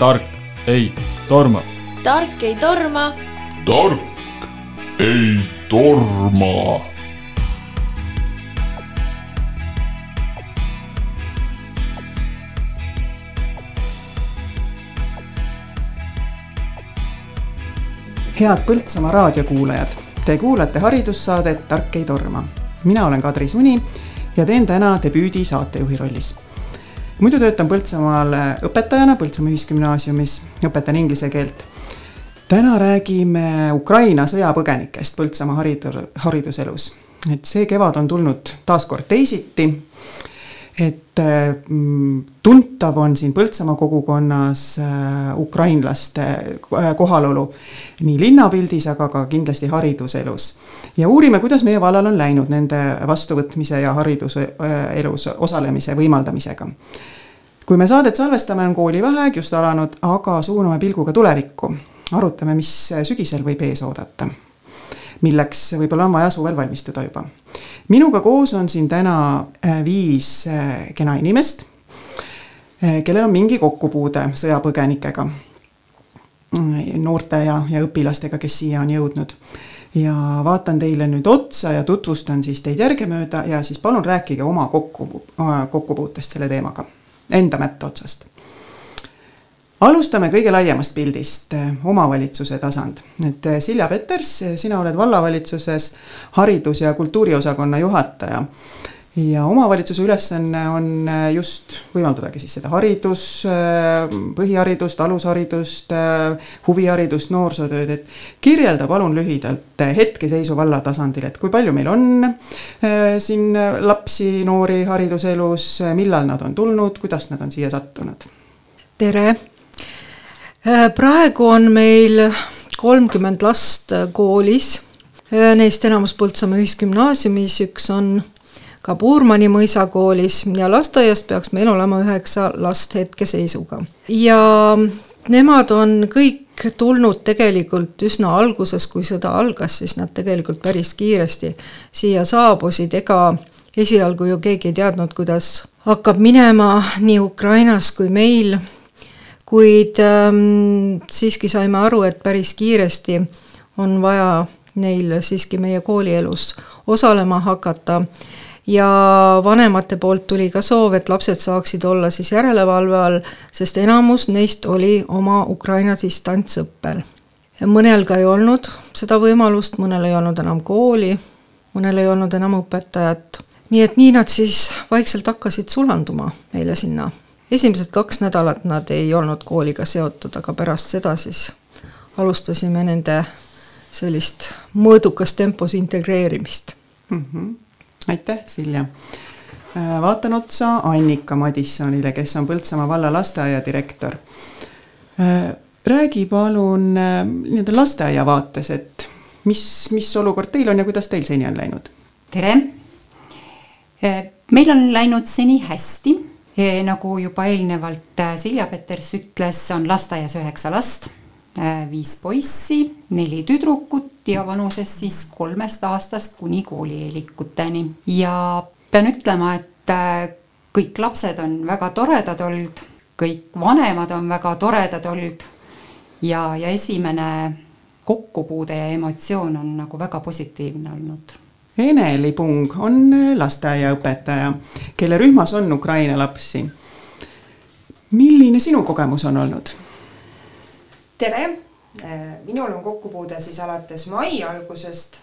tark ei torma. tark ei torma. tark ei torma. head Põltsamaa raadiokuulajad, te kuulate haridussaadet Tark ei torma. mina olen Kadri Suni ja teen täna debüüdi saatejuhi rollis muidu töötan Põltsamaal õpetajana Põltsamaa Ühisgümnaasiumis, õpetan inglise keelt. täna räägime Ukraina sõjapõgenikest Põltsamaa haridur, hariduselus. et see kevad on tulnud taas kord teisiti. Et mm, tuntav on siin Põltsamaa kogukonnas äh, ukrainlaste äh, kohalolu nii linnapildis, aga ka kindlasti hariduselus. ja uurime, kuidas meie vallal on läinud nende vastuvõtmise ja hariduselus osalemise võimaldamisega kui me saadet salvestame, on koolivaheaeg just alanud, aga suuname pilguga tulevikku. arutame, mis sügisel võib ees oodata. Milleks võib-olla on vaja suvel valmistuda juba. minuga koos on siin täna äh, viis äh, kena inimest, äh, kellel on mingi kokkupuude sõjapõgenikega. noorte ja, ja õpilastega, kes siia on jõudnud ja vaatan teile nüüd otsa ja tutvustan siis teid järgemööda ja siis palun rääkige oma kokku, kokkupuutest selle teemaga enda mätta otsast. Alustame kõige laiemast pildist, omavalitsuse tasand. et eh, Silja Peters, sina oled vallavalitsuses haridus- ja kultuuriosakonna juhataja ja omavalitsuse ülesanne on eh, just võimaldadagi siis seda haridus, eh, põhiharidust, alusharidust, huviharidust, noorsootööd, et kirjelda palun lühidalt hetkeseisu valla tasandil, et kui palju meil on siin lapsi, noori hariduselus, millal nad on tulnud, kuidas nad on siia sattunud? tere! Praegu on meil kolmkümmend last koolis, neist enamus Põltsamaa Ühisgümnaasiumis, üks on ka Puurmani mõisakoolis ja lasteaias peaks meil olema üheksa last hetkeseisuga. ja nemad on kõik tulnud tegelikult üsna alguses, kui sõda algas, siis nad tegelikult päris kiiresti siia saabusid, ega esialgu ju keegi ei teadnud, kuidas hakkab minema nii Ukrainas kui meil, kuid ähm, siiski saime aru, et päris kiiresti on vaja neil siiski meie koolielus osalema hakata ja vanemate poolt tuli ka soov, et lapsed saaksid olla siis järelevalve all, sest enamus neist oli oma Ukraina distantsõppel. mõnel ka ei olnud seda võimalust, mõnel ei olnud enam kooli, mõnel ei olnud enam õpetajat. nii et nii nad siis vaikselt hakkasid sulanduma meile sinna. Esimesed kaks nädalat nad ei olnud kooliga seotud, aga pärast seda siis alustasime nende sellist mõõdukas tempos integreerimist mm. -hmm aitäh, Silja. Äh, vaatan otsa Annika Madissonile, kes on Põltsamaa valla lasteaia direktor. Äh, räägi palun äh, nii-öelda lasteaia vaates, et mis, mis olukord teil on ja kuidas teil seni on läinud? tere! meil on läinud seni hästi, nagu juba eelnevalt Silja Peters ütles, on lasteaias üheksa last Äh, viis poissi, neli tüdrukut ja vanuses siis kolmest aastast kuni koolieelikuteni. ja pean ütlema, et äh, kõik lapsed on väga toredad olnud, kõik vanemad on väga toredad olnud ja, ja esimene kokkupuude ja emotsioon on nagu väga positiivne olnud. Eneli Pung on lasteaiaõpetaja, kelle rühmas on Ukraina lapsi. milline sinu kogemus on olnud? tere, äh, minul on kokkupuude siis alates mai algusest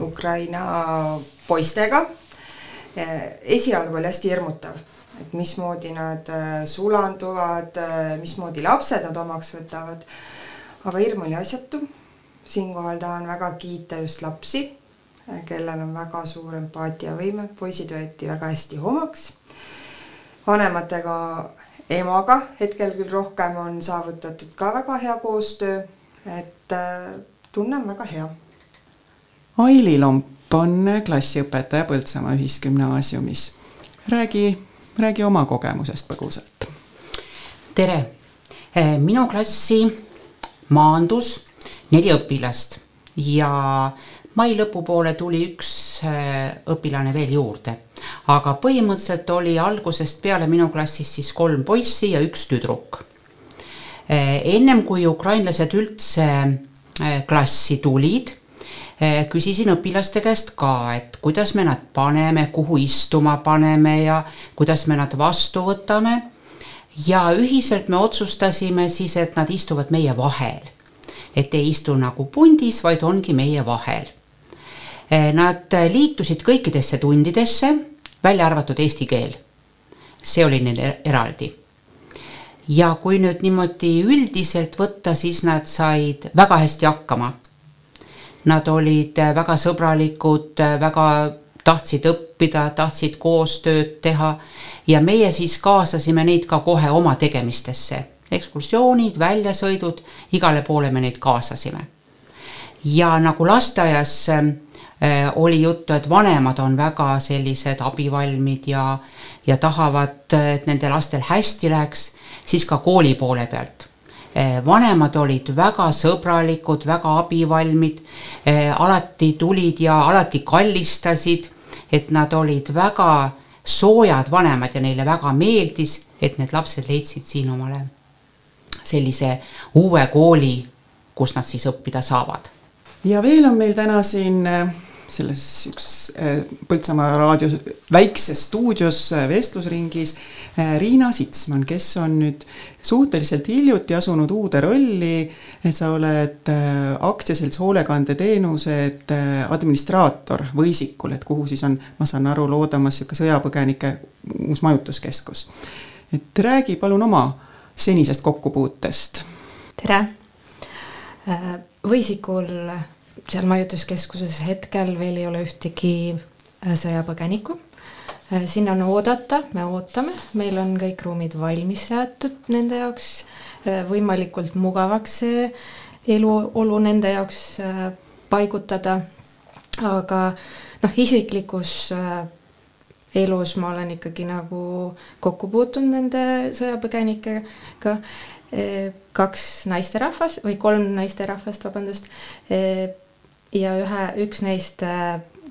Ukraina poistega. Äh, esialgu oli hästi hirmutav, et mismoodi nad äh, sulanduvad, mismoodi lapsed nad omaks võtavad. aga hirm oli asjatu. siinkohal tahan väga kiita just lapsi, kellel on väga suur empaatiavõime, poisid võeti väga hästi omaks. vanematega emaga hetkel küll rohkem on saavutatud ka väga hea koostöö, et äh, tunne on väga hea. Aili Lomp on klassiõpetaja Põltsamaa Ühisgümnaasiumis. räägi, räägi oma kogemusest põgusalt. tere, äh, minu klassi maandus neli õpilast ja mai lõpupoole tuli üks äh, õpilane veel juurde aga põhimõtteliselt oli algusest peale minu klassis siis kolm poissi ja üks tüdruk. ennem kui ukrainlased üldse klassi tulid küsisin õpilaste käest ka, et kuidas me nad paneme, kuhu istuma paneme ja kuidas me nad vastu võtame. ja ühiselt me otsustasime siis, et nad istuvad meie vahel. et ei istu nagu pundis, vaid ongi meie vahel. Nad liitusid kõikidesse tundidesse, välja arvatud eesti keel. see oli neil e-, eraldi ja kui nüüd niimoodi üldiselt võtta, siis nad said väga hästi hakkama Nad olid äh, väga sõbralikud, väga tahtsid õppida, tahtsid koostööd teha ja meie siis kaasasime neid ka kohe oma tegemistesse. ekskursioonid, väljasõidud, igale poole me neid kaasasime. ja nagu lasteaias oli juttu, et vanemad on väga sellised abivalmid ja, ja tahavad, et nende lastel hästi läheks, siis ka kooli poole pealt Eh, vanemad olid väga sõbralikud, väga abivalmid, alati tulid ja alati kallistasid, et nad olid väga soojad vanemad ja neile väga meeldis, et need lapsed leidsid siin omale sellise uue kooli, kus nad siis õppida saavad. ja veel on meil täna siin selles siukses Põltsamaa raadio väikses stuudios vestlusringis Äh, Riina Sitsman, kes on nüüd suhteliselt hiljuti asunud uude rolli, sa oled äh, aktsiaselts Hoolekandeteenused äh, administraator Võisikul, et kuhu siis on, ma saan aru, loodamas niisugune sõjapõgenike uus majutuskeskus. et räägi palun oma senisest kokkupuutest. tere! Võisikul seal majutuskeskuses hetkel veel ei ole ühtegi sõjapõgenikku Äh, sinna on oodata, me ootame, meil on kõik ruumid valmis jäetud nende jaoks, äh, võimalikult mugavaks see eluolu nende jaoks äh, paigutada. aga noh, isiklikus elus ma olen ikkagi nagu kokku puutunud nende sõjapõgenikega. kaks naisterahvast või kolm naisterahvast, vabandust. Ja ühe, üks neist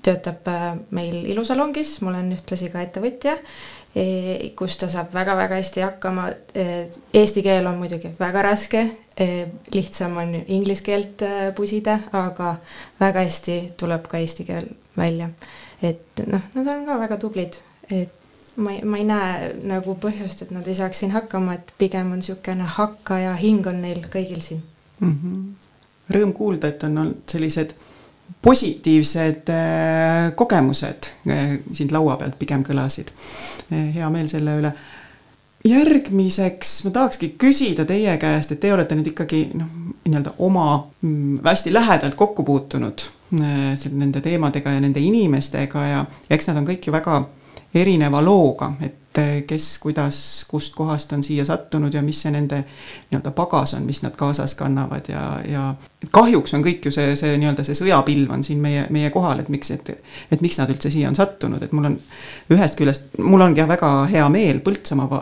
töötab äh, meil ilusalongis, ma olen ühtlasi ka ettevõtja, e, kus ta saab väga-väga hästi hakkama. E, eesti keel on muidugi väga raske, e, lihtsam on inglise keelt äh, pusida, aga väga hästi tuleb ka eesti keel välja. et noh, nad on ka väga tublid, et ma ei, ma ei näe nagu põhjust, et nad ei saaks siin hakkama, et pigem on niisugune hakkaja hing on neil kõigil siin mm. -hmm. Rõõm kuulda, et on olnud sellised positiivsed äh, kogemused äh, sind laua pealt pigem kõlasid. Äh, hea meel selle üle. järgmiseks ma tahakski küsida teie käest, et te olete nüüd ikkagi noh, nii-öelda oma mm, hästi lähedalt kokku puutunud nende teemadega ja nende inimestega ja, ja eks nad on kõik ju väga erineva looga, et et kes, kuidas, kust kohast on siia sattunud ja mis see nende nii-öelda pagas on, mis nad kaasas kannavad ja, ja kahjuks on kõik ju see, see nii-öelda see sõjapilv on siin meie, meie kohal, et miks, et, et miks nad üldse siia on sattunud, et mul on ühest küljest, mul ongi jah väga hea meel Põltsamaa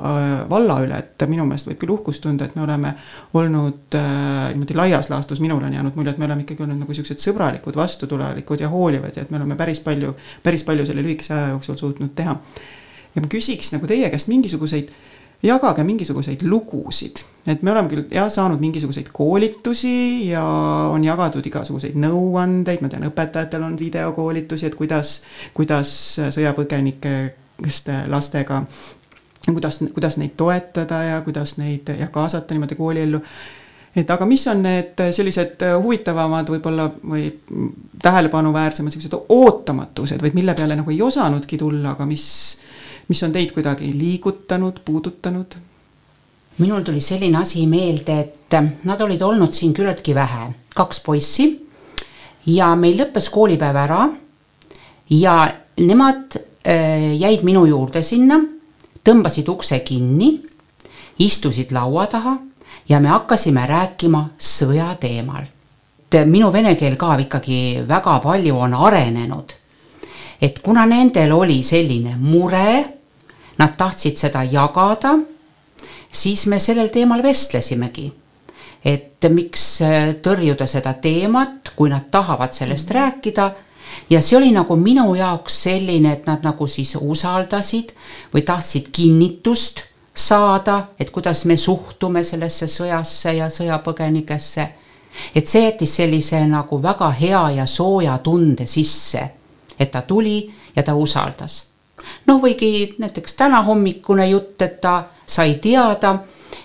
valla üle, et minu meelest võib küll uhkust tunda, et me oleme olnud äh, niimoodi laias laastus, minul on jäänud mulje, et me oleme ikkagi olnud nagu siuksed sõbralikud, vastutulelikud ja hoolivad ja et me oleme päris palju, päris palju selle lühikese aja jooksul suutnud teha ja ma küsiks nagu teie käest mingisuguseid, jagage mingisuguseid lugusid, et me oleme küll jah saanud mingisuguseid koolitusi ja on jagatud igasuguseid nõuandeid, ma tean, õpetajatel on videokoolitusi, et kuidas, kuidas sõjapõgenikest lastega kuidas, kuidas neid toetada ja kuidas neid jah, kaasata niimoodi kooliellu. Et aga mis on need sellised huvitavamad võib-olla või tähelepanuväärsemad sellised ootamatused või mille peale nagu ei osanudki tulla, aga mis, mis on teid kuidagi liigutanud, puudutanud? minul tuli selline asi meelde, et nad olid olnud siin küllaltki vähe, kaks poissi ja meil lõppes koolipäev ära ja nemad äh, jäid minu juurde sinna, tõmbasid ukse kinni, istusid laua taha ja me hakkasime rääkima sõja teemal. minu vene keel ka ikkagi väga palju on arenenud. et kuna nendel oli selline mure nad tahtsid seda jagada, siis me sellel teemal vestlesimegi. et miks äh, tõrjuda seda teemat, kui nad tahavad sellest mm -hmm. rääkida ja see oli nagu minu jaoks selline, et nad nagu siis usaldasid või tahtsid kinnitust saada, et kuidas me suhtume sellesse sõjasse ja sõjapõgenikesse. et see jättis sellise nagu väga hea ja sooja tunde sisse, et ta tuli ja ta usaldas. Noh, võigi näiteks tänahommikune jutt, et ta sai teada,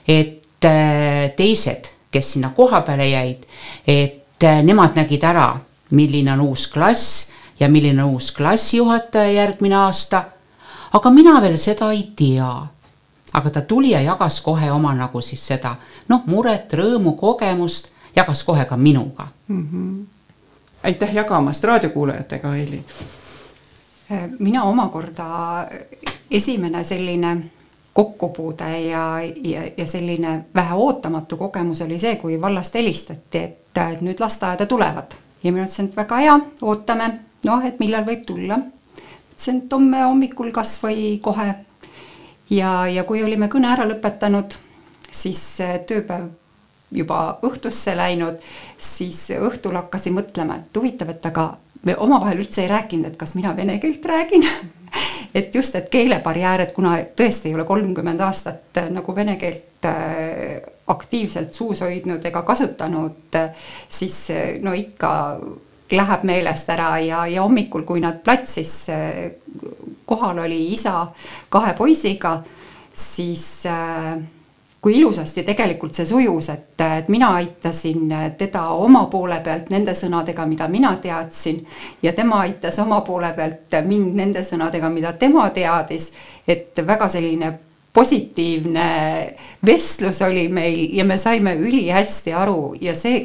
et äh, teised, kes sinna koha peale jäid, et äh, nemad nägid ära, milline on uus klass ja milline on uus klassijuhataja järgmine aasta. aga mina veel seda ei tea. aga ta tuli ja jagas kohe oma nagu siis seda noh, muret, rõõmu, kogemust, jagas kohe ka minuga mm. -hmm. aitäh jagamast raadiokuulajatega, Aili. Mina omakorda esimene selline kokkupuude ja, ja, ja selline vähe ootamatu kogemus oli see, kui vallast helistati, et nüüd lasteaeda tulevad ja mina ütlesin, et väga hea, ootame, noh, et millal võib tulla. ütlesin, et homme hommikul kas või kohe. ja, ja kui olime kõne ära lõpetanud, siis tööpäev juba õhtusse läinud, siis õhtul hakkasin mõtlema, et huvitav, et aga me omavahel üldse ei rääkinud, et kas mina vene keelt räägin. Et just, et keelebarjäär, et kuna tõesti ei ole kolmkümmend aastat äh, nagu vene keelt äh, aktiivselt suus hoidnud ega kasutanud, äh, siis no ikka läheb meelest ära ja, ja hommikul, kui nad platsis, kohal oli isa kahe poisiga, siis äh, kui ilusasti tegelikult see sujus, et, et mina aitasin teda oma poole pealt nende sõnadega, mida mina teadsin ja tema aitas oma poole pealt mind nende sõnadega, mida tema teadis. et väga selline positiivne vestlus oli meil ja me saime ülihästi aru ja see,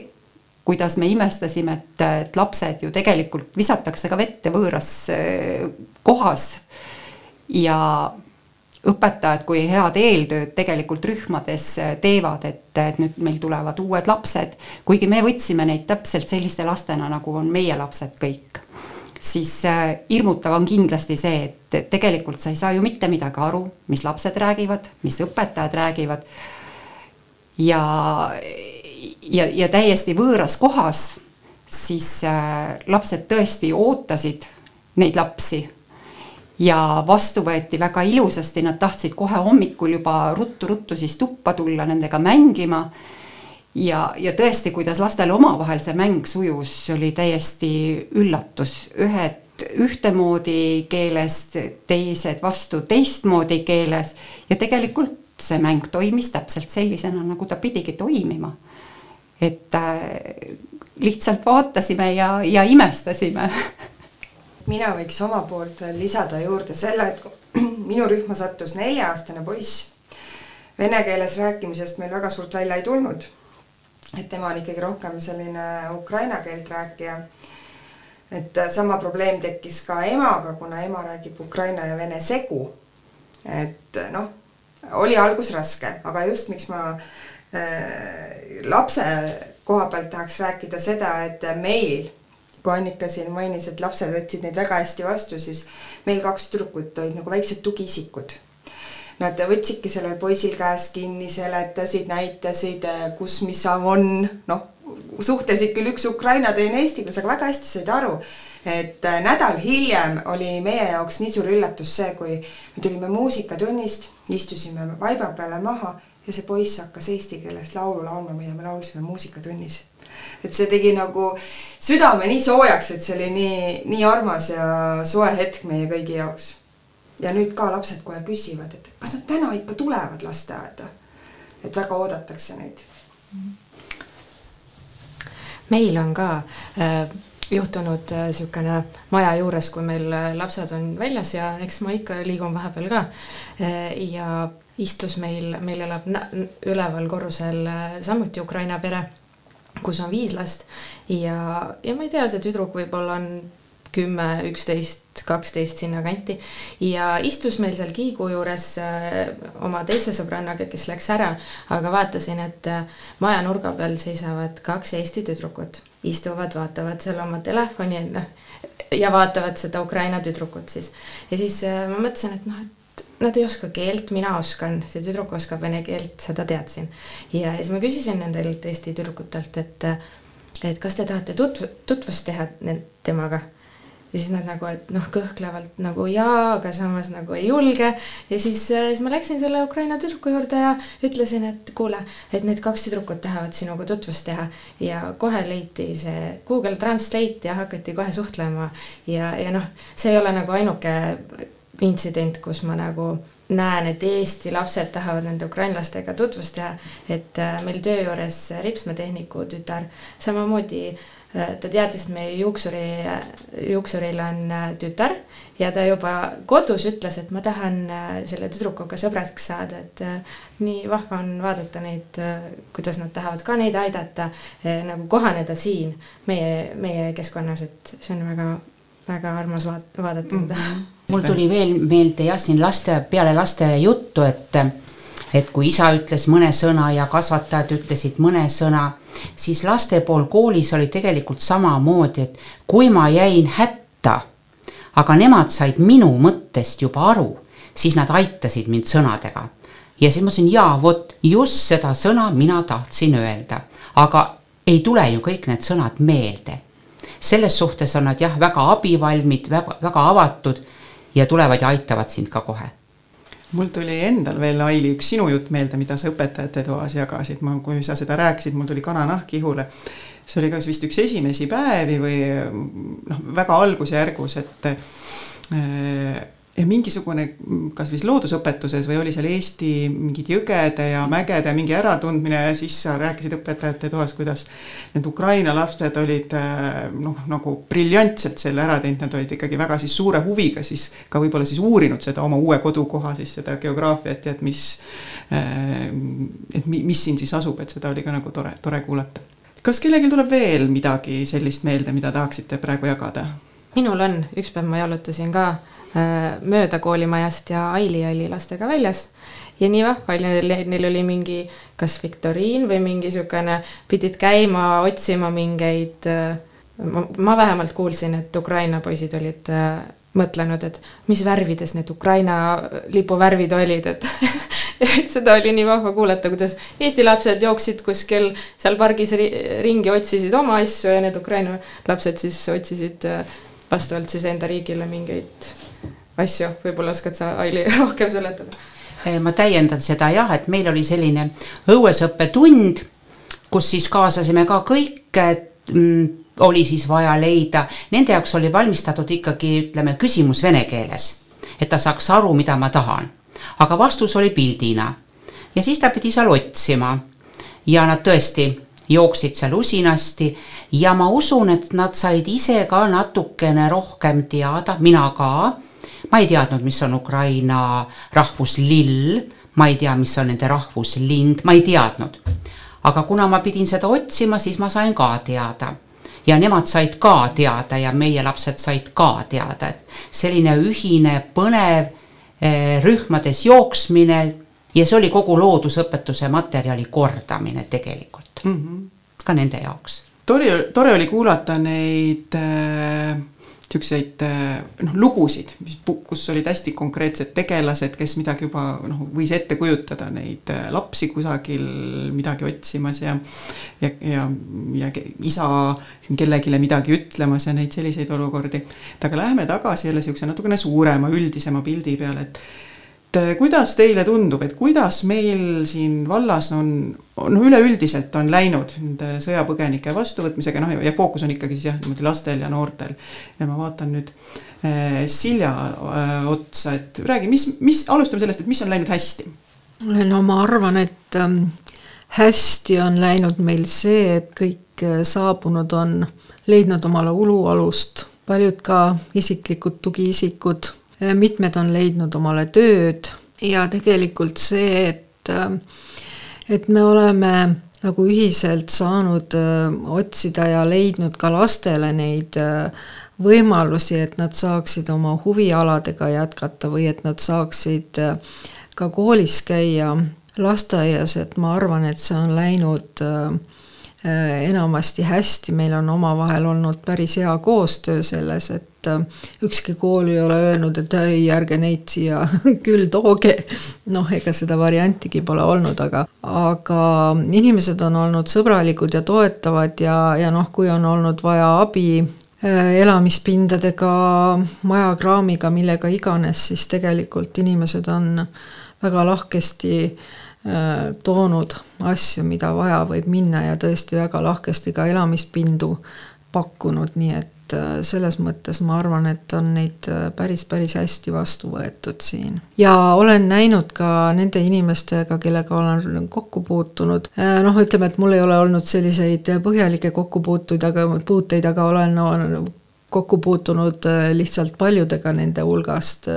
kuidas me imestasime, et, et lapsed ju tegelikult visatakse ka vette võõras eh, kohas ja õpetajad kui head eeltööd tegelikult rühmades äh, teevad, et, et nüüd meil tulevad uued lapsed, kuigi me võtsime neid täpselt selliste lastena, nagu on meie lapsed kõik, siis äh, hirmutav on kindlasti see, et tegelikult sa ei saa ju mitte midagi aru, mis lapsed räägivad, mis õpetajad räägivad. ja, ja, ja täiesti võõras kohas, siis äh, lapsed tõesti ootasid neid lapsi ja vastu võeti väga ilusasti, nad tahtsid kohe hommikul juba ruttu-ruttu siis tuppa tulla nendega mängima. ja, ja tõesti, kuidas lastel omavahel see mäng sujus, oli täiesti üllatus, ühed ühtemoodi keeles, teised vastu teistmoodi keeles ja tegelikult see mäng toimis täpselt sellisena, nagu ta pidigi toimima. et äh, lihtsalt vaatasime ja, ja imestasime mina võiks oma poolt veel lisada juurde selle, et minu rühma sattus nelja-aastane poiss. Vene keeles rääkimisest meil väga suurt välja ei tulnud. et tema on ikkagi rohkem selline ukraina keelt rääkija. et sama probleem tekkis ka emaga, kuna ema räägib ukraina ja vene segu. et noh, oli algus raske, aga just miks ma äh, lapse koha pealt tahaks rääkida seda, et meil kui Annika siin mainis, et lapsed võtsid neid väga hästi vastu, siis meil kaks tüdrukut olid nagu väiksed tugiisikud. Nad võtsidki sellel poisil käest kinni, seletasid, näitasid, kus, mis on, noh, suhtlesid küll üks ukraina, teine eesti keeles, aga väga hästi said aru, et nädal hiljem oli meie jaoks nii suur üllatus see, kui me tulime muusikatunnist, istusime vaiba peale maha ja see poiss hakkas eesti keeles laulu laulma, mida me laulsime muusikatunnis et see tegi nagu südame nii soojaks, et see oli nii, nii armas ja soe hetk meie kõigi jaoks. ja nüüd ka lapsed kohe küsivad, et kas nad täna ikka tulevad lasteaeda. et väga oodatakse neid. meil on ka äh, juhtunud niisugune äh, maja juures, kui meil äh, lapsed on väljas ja eks ma ikka liigun vahepeal ka äh,. ja istus meil, meil elab üleval korrusel samuti Ukraina pere kus on viis last. Ja, ja ma ei tea, see tüdruk võib-olla on kümme, üksteist, kaksteist sinnakanti ja istus meil seal kiigu juures äh, oma teise sõbrannaga, kes läks ära, aga vaatasin, et äh, maja nurga peal seisavad kaks Eesti tüdrukut, istuvad, vaatavad seal oma telefoni, noh, ja vaatavad seda Ukraina tüdrukut siis. ja siis äh, ma mõtlesin, et noh, et nad ei oska keelt, mina oskan, see tüdruk oskab vene keelt, seda teadsin. ja siis ma küsisin nendelt Eesti tüdrukutelt, et, et kas te tahate tutv-, tutvust teha temaga. ja siis nad nagu, et noh, kõhklevalt nagu jaa, aga samas nagu ei julge. ja siis, siis ma läksin selle Ukraina tüdruku juurde ja ütlesin, et kuule, et need kaks tüdrukut tahavad sinuga tutvust teha. ja kohe leiti see Google Translate ja hakati kohe suhtlema ja, ja noh, see ei ole nagu ainuke intsident, kus ma nagu näen, et Eesti lapsed tahavad nende ukrainlastega tutvust teha, et meil töö juures ripsmetehniku tütar samamoodi äh, ta teadis, et meie juuksuri, juuksuril on äh, tütar ja ta juba kodus ütles, et ma tahan äh, selle tüdrukuga sõbraks saada, et äh, nii vahva on vaadata neid, kuidas nad tahavad ka neid aidata, nagu kohaneda siin meie, meie keskkonnas, et see on väga, väga armas vaadata seda mm. -hmm. Mul tuli veel meelde jah, siin laste, peale laste juttu, et et kui isa ütles mõne sõna ja kasvatajad ütlesid mõne sõna, siis laste pool koolis oli tegelikult samamoodi, et kui ma jäin hätta, aga nemad said minu mõttest juba aru, siis nad aitasid mind sõnadega. ja siis ma ütlesin, jaa, vot just seda sõna mina tahtsin öelda, aga ei tule ju kõik need sõnad meelde. selles suhtes on nad jah, väga abivalmid, väga, avatud ja tulevad ja aitavad sind ka kohe mul tuli endal veel, Aili, üks sinu jutt meelde, mida sa õpetajate toas jagasid, ma, kui sa seda rääkisid, mul tuli kananahk ihule. see oli kas vist üks esimesi päevi või noh, väga algusjärgus, et äh, mingisugune, kas vist loodusõpetuses või oli seal Eesti mingid jõgede ja mägede mingi äratundmine ja siis sa rääkisid õpetajate toas, kuidas need Ukraina lapsed olid äh, noh, nagu briljantselt selle ära teinud, nad olid ikkagi väga siis suure huviga siis ka võib-olla siis uurinud seda oma uue kodukoha siis seda geograafiat ja et mis, äh, et mis siin siis asub, et seda oli ka nagu tore, tore kuulata. kas kellelgi tuleb veel midagi sellist meelde, mida tahaksite praegu jagada? minul on, üks päev ma jalutasin ka Äh, mööda koolimajast ja Aili oli lastega väljas. ja nii vahva oli, neil, oli mingi kas viktoriin või mingi niisugune, pidid käima otsima mingeid, äh, ma vähemalt kuulsin, et Ukraina poisid olid äh, mõtlenud, et mis värvides need Ukraina lipu värvid olid, et et seda oli nii vahva kuulata, kuidas Eesti lapsed jooksid kuskil seal pargis ringi, otsisid oma asju ja need Ukraina lapsed siis otsisid vastavalt siis enda riigile mingeid asju, võib-olla oskad sa, Aili, rohkem seletada? Eh, ma täiendan seda jah, et meil oli selline õuesõppetund, kus siis kaasasime ka kõik, mm, oli siis vaja leida, nende jaoks oli valmistatud ikkagi ütleme küsimus vene keeles, et ta saaks aru, mida ma tahan. aga vastus oli pildina ja siis ta pidi seal otsima ja nad tõesti jooksid seal usinasti ja ma usun, et nad said ise ka natukene rohkem teada, mina ka ma ei teadnud, mis on Ukraina rahvuslill, ma ei tea, mis on nende rahvuslind, ma ei teadnud. aga kuna ma pidin seda otsima, siis ma sain ka teada ja nemad said ka teada ja meie lapsed said ka teada, et selline ühine põnev eh, rühmades jooksmine ja see oli kogu loodusõpetuse materjali kordamine tegelikult mm, -hmm. ka nende jaoks. tore, tore oli kuulata neid äh niisuguseid eh, noh, lugusid, mis, kus olid hästi konkreetsed tegelased, kes midagi juba noh, võis ette kujutada neid eh, lapsi kusagil midagi otsimas ja ja, ja, ja isa kellelegi midagi ütlemas ja neid selliseid olukordi. aga läheme tagasi jälle niisuguse natukene suurema, üldisema pildi peale, et kuidas teile tundub, et kuidas meil siin vallas on, noh, üleüldiselt on läinud nende sõjapõgenike vastuvõtmisega, noh ja fookus on ikkagi siis jah, niimoodi lastel ja noortel. ja ma vaatan nüüd äh, Silja äh, otsa, et räägi, mis, mis, alustame sellest, et mis on läinud hästi? no ma arvan, et ähm, hästi on läinud meil see, et kõik äh, saabunud on leidnud omale ulualust, paljud ka isiklikud tugiisikud Äh, mitmed on leidnud omale tööd ja tegelikult see, et, äh, et me oleme nagu ühiselt saanud äh, otsida ja leidnud ka lastele neid võimalusi, et nad saaksid oma huvialadega jätkata või et nad saaksid ka koolis käia, lasteaias, et ma arvan, et see on läinud enamasti hästi, meil on omavahel olnud päris hea koostöö selles, et et äh, ükski kool ei ole öelnud, et ei, ärge neid siia küll tooge. noh, ega seda variantigi pole olnud, aga, aga inimesed on olnud sõbralikud ja toetavad ja, ja noh, kui on olnud vaja abi elamispindadega, majakraamiga, millega iganes, siis tegelikult inimesed on väga lahkesti äh, toonud asju, mida vaja võib minna ja tõesti väga lahkesti ka elamispindu pakkunud, nii et äh, selles mõttes ma arvan, et on neid äh, päris, päris hästi vastu võetud siin. ja olen näinud ka nende inimestega, kellega olen kokku puutunud, äh, noh, ütleme, et mul ei ole olnud selliseid põhjalikke kokkupuutuid, aga, puuteid, aga olen no, kokku puutunud lihtsalt paljudega nende hulgast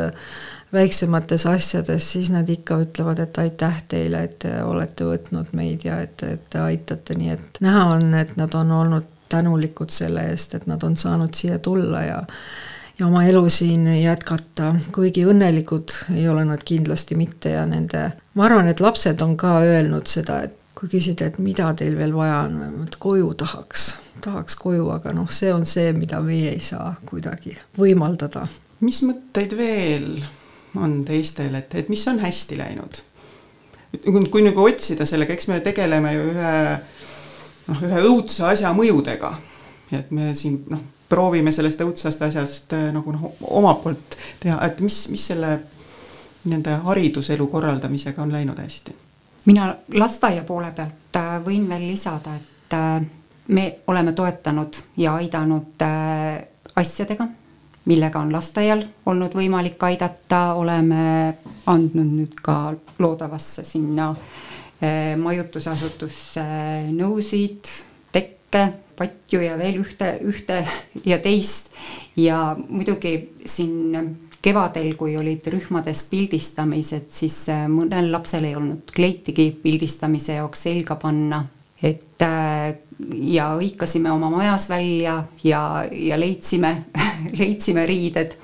väiksemates asjades, siis nad ikka ütlevad, et aitäh teile, et te olete võtnud meid ja et, et te aitate, nii et näha on, et nad on olnud tänulikud selle eest, et nad on saanud siia tulla ja ja oma elu siin jätkata, kuigi õnnelikud ei ole nad kindlasti mitte ja nende, ma arvan, et lapsed on ka öelnud seda, et kui küsida, et mida teil veel vaja on, et koju tahaks, tahaks koju, aga noh, see on see, mida meie ei saa kuidagi võimaldada. mis mõtteid veel on teistel, et, et mis on hästi läinud? kui, kui nagu otsida sellega, eks me tegeleme ju ühe noh, ühe õudse asja mõjudega. et me siin noh, proovime sellest õudsest asjast äh, nagu noh, omalt poolt teha, et mis, mis selle nende hariduselu korraldamisega on läinud hästi? mina lasteaia poole pealt äh, võin veel lisada, et äh, me oleme toetanud ja aidanud asjadega, millega on lasteaial olnud võimalik aidata, oleme andnud nüüd ka loodavasse sinna äh, Eh, majutusasutusse nõusid, tekke, patju ja veel ühte, ühte ja teist. ja muidugi siin kevadel, kui olid rühmades pildistamised, siis eh, mõnel lapsel ei olnud kleitigi pildistamise jaoks selga panna. et eh, ja hõikasime oma majas välja ja, ja leidsime leidsime riided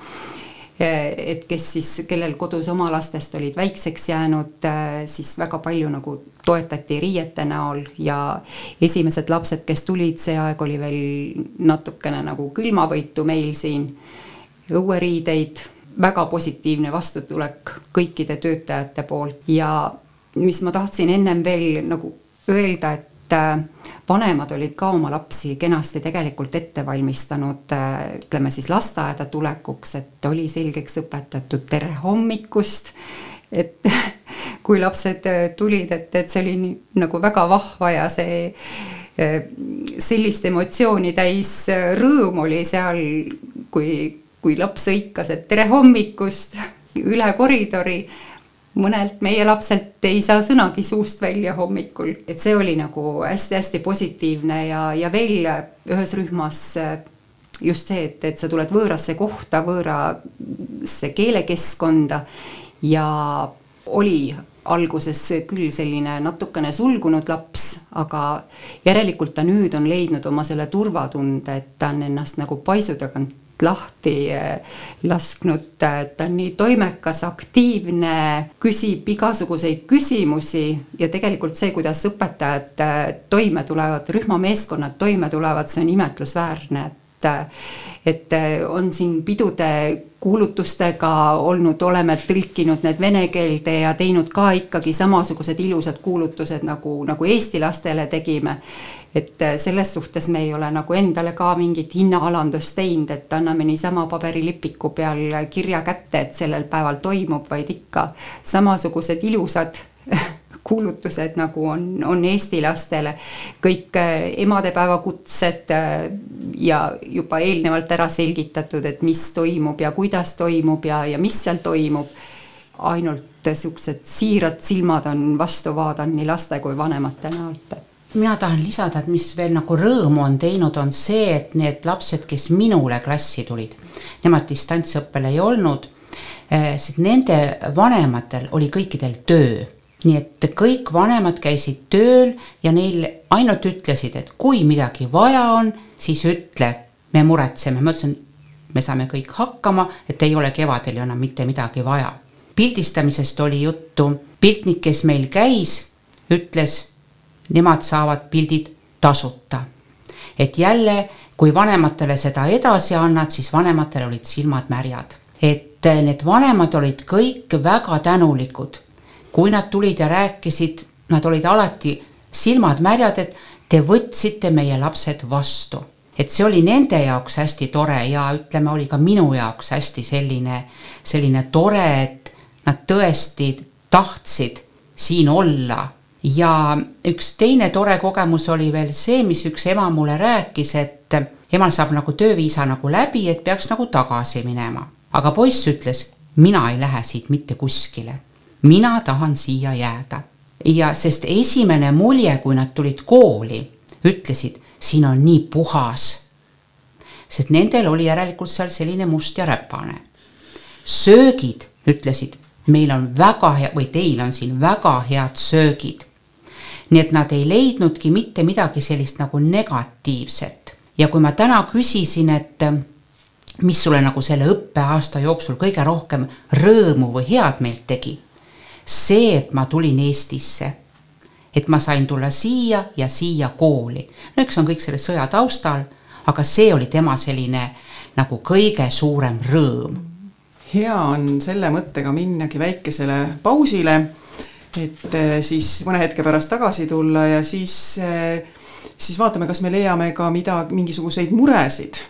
et kes siis, kellel kodus oma lastest olid väikseks jäänud, äh, siis väga palju nagu toetati riiete näol ja esimesed lapsed, kes tulid, see aeg oli veel natukene nagu külmavõitu meil siin, õueriideid, väga positiivne vastutulek kõikide töötajate poolt ja mis ma tahtsin ennem veel nagu öelda, et Äh, vanemad olid ka oma lapsi kenasti tegelikult ette valmistanud, äh, ütleme siis lasteaeda tulekuks, et oli selgeks õpetatud tere hommikust. et kui lapsed äh, tulid, et, et see oli nii, nagu väga vahva ja see sellist emotsiooni täis rõõm oli seal, kui, kui laps hõikas, et tere hommikust üle koridori mõnelt meie lapselt ei saa sõnagi suust välja hommikul, et see oli nagu hästi-hästi positiivne ja, ja veel ühes rühmas just see, et, et sa tuled võõrasse kohta, võõrasse keelekeskkonda ja oli alguses küll selline natukene sulgunud laps, aga järelikult ta nüüd on leidnud oma selle turvatunde, et ta on ennast nagu paisu tagant lahti eh, lasknud, ta on nii toimekas, aktiivne, küsib igasuguseid küsimusi ja tegelikult see, kuidas õpetajad eh, toime tulevad, rühmameeskonnad toime tulevad, see on imetlusväärne, et eh, et on siin pidude kuulutustega olnud, oleme tõlkinud need vene keelde ja teinud ka ikkagi samasugused ilusad kuulutused nagu, nagu eesti lastele tegime. Et selles suhtes me ei ole nagu endale ka mingit hinnaalandust teinud, et anname niisama paberilipiku peal kirja kätte, et sellel päeval toimub, vaid ikka samasugused ilusad kuulutused, nagu on, on eesti lastele. kõik äh, emadepäeva kutsed äh, ja juba eelnevalt ära selgitatud, et mis toimub ja kuidas toimub ja, ja mis seal toimub. ainult siuksed siirad silmad on vastu vaadanud nii laste kui vanemate näolt, et mina tahan lisada, et mis veel nagu rõõmu on teinud, on see, et need lapsed, kes minule klassi tulid, nemad distantsõppel ei olnud, eh, sest nende vanematel oli kõikidel töö nii et kõik vanemad käisid tööl ja neil ainult ütlesid, et kui midagi vaja on, siis ütle, me muretseme, ma ütlesin, me saame kõik hakkama, et ei ole kevadel ju enam mitte midagi vaja. pildistamisest oli juttu, piltnik, kes meil käis, ütles, nemad saavad pildid tasuta. et jälle, kui vanematele seda edasi annad, siis vanematel olid silmad märjad. et need vanemad olid kõik väga tänulikud. Kui nad tulid ja rääkisid, nad olid alati silmad märjad, et te võtsite meie lapsed vastu. et see oli nende jaoks hästi tore ja ütleme, oli ka minu jaoks hästi selline, selline tore, et nad tõesti tahtsid siin olla ja üks teine tore kogemus oli veel see, mis üks ema mulle rääkis, et emal saab nagu tööviisa nagu läbi, et peaks nagu tagasi minema. aga poiss ütles, mina ei lähe siit mitte kuskile. Mina tahan siia jääda. ja sest esimene mulje, kui nad tulid kooli, ütlesid, siin on nii puhas. sest nendel oli järelikult seal selline must ja räpane. söögid, ütlesid, meil on väga hea või teil on siin väga head söögid nii et nad ei leidnudki mitte midagi sellist nagu negatiivset. ja kui ma täna küsisin, et mis sulle nagu selle õppeaasta jooksul kõige rohkem rõõmu või head meelt tegi, see, et ma tulin Eestisse. et ma sain tulla siia ja siia kooli. no eks on kõik selle sõja taustal, aga see oli tema selline nagu kõige suurem rõõm. hea on selle mõttega minnagi väikesele pausile et äh, siis mõne hetke pärast tagasi tulla ja siis, äh, siis vaatame, kas me leiame ka mida, mingisuguseid muresid.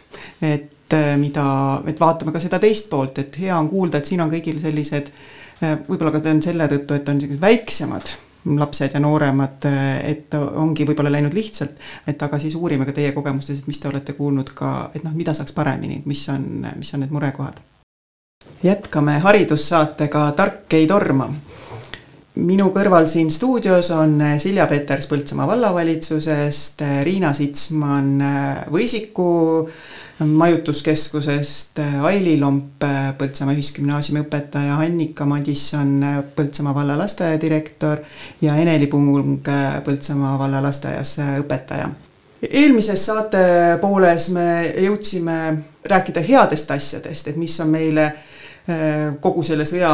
et äh, mida, et vaatame ka seda teist poolt, et hea on kuulda, et siin on kõigil sellised, võib-olla ka on selle tõttu, et on sellised väiksemad lapsed ja nooremad, et ongi võib-olla läinud lihtsalt, et aga siis uurime ka teie kogemustes, et mis te olete kuulnud ka, et noh, mida saaks paremini, mis on, mis on need murekohad. jätkame haridussaatega Tark ei torma minu kõrval siin stuudios on äh, Silja Peters Põltsamaa vallavalitsusest, äh, Riina Sitsman äh, Võisiku majutuskeskusest, Aili Lomp Põltsamaa Ühisgümnaasiumi õpetaja, Annika Madisson Põltsamaa valla lasteaiadirektor ja Eneli Pung Põltsamaa valla lasteaias õpetaja. Eelmises saate pooles me jõudsime rääkida headest asjadest, et mis on meile kogu selle sõja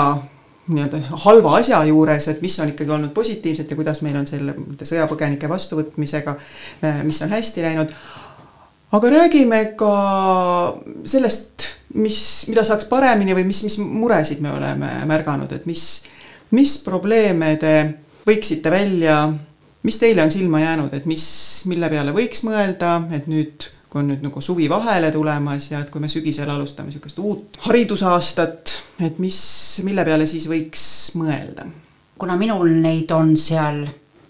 nii-öelda halva asja juures, et mis on ikkagi olnud positiivset ja kuidas meil on selle sõjapõgenike vastuvõtmisega, eh, mis on hästi läinud. aga räägime ka sellest, mis, mida saaks paremini või mis, mis muresid me oleme märganud, et mis, mis probleeme te võiksite välja, mis teile on silma jäänud, et mis, mille peale võiks mõelda, et nüüd kui on nüüd nagu suvi vahele tulemas ja et kui me sügisel alustame niisugust uut haridusaastat, et mis, mille peale siis võiks mõelda? kuna minul neid on seal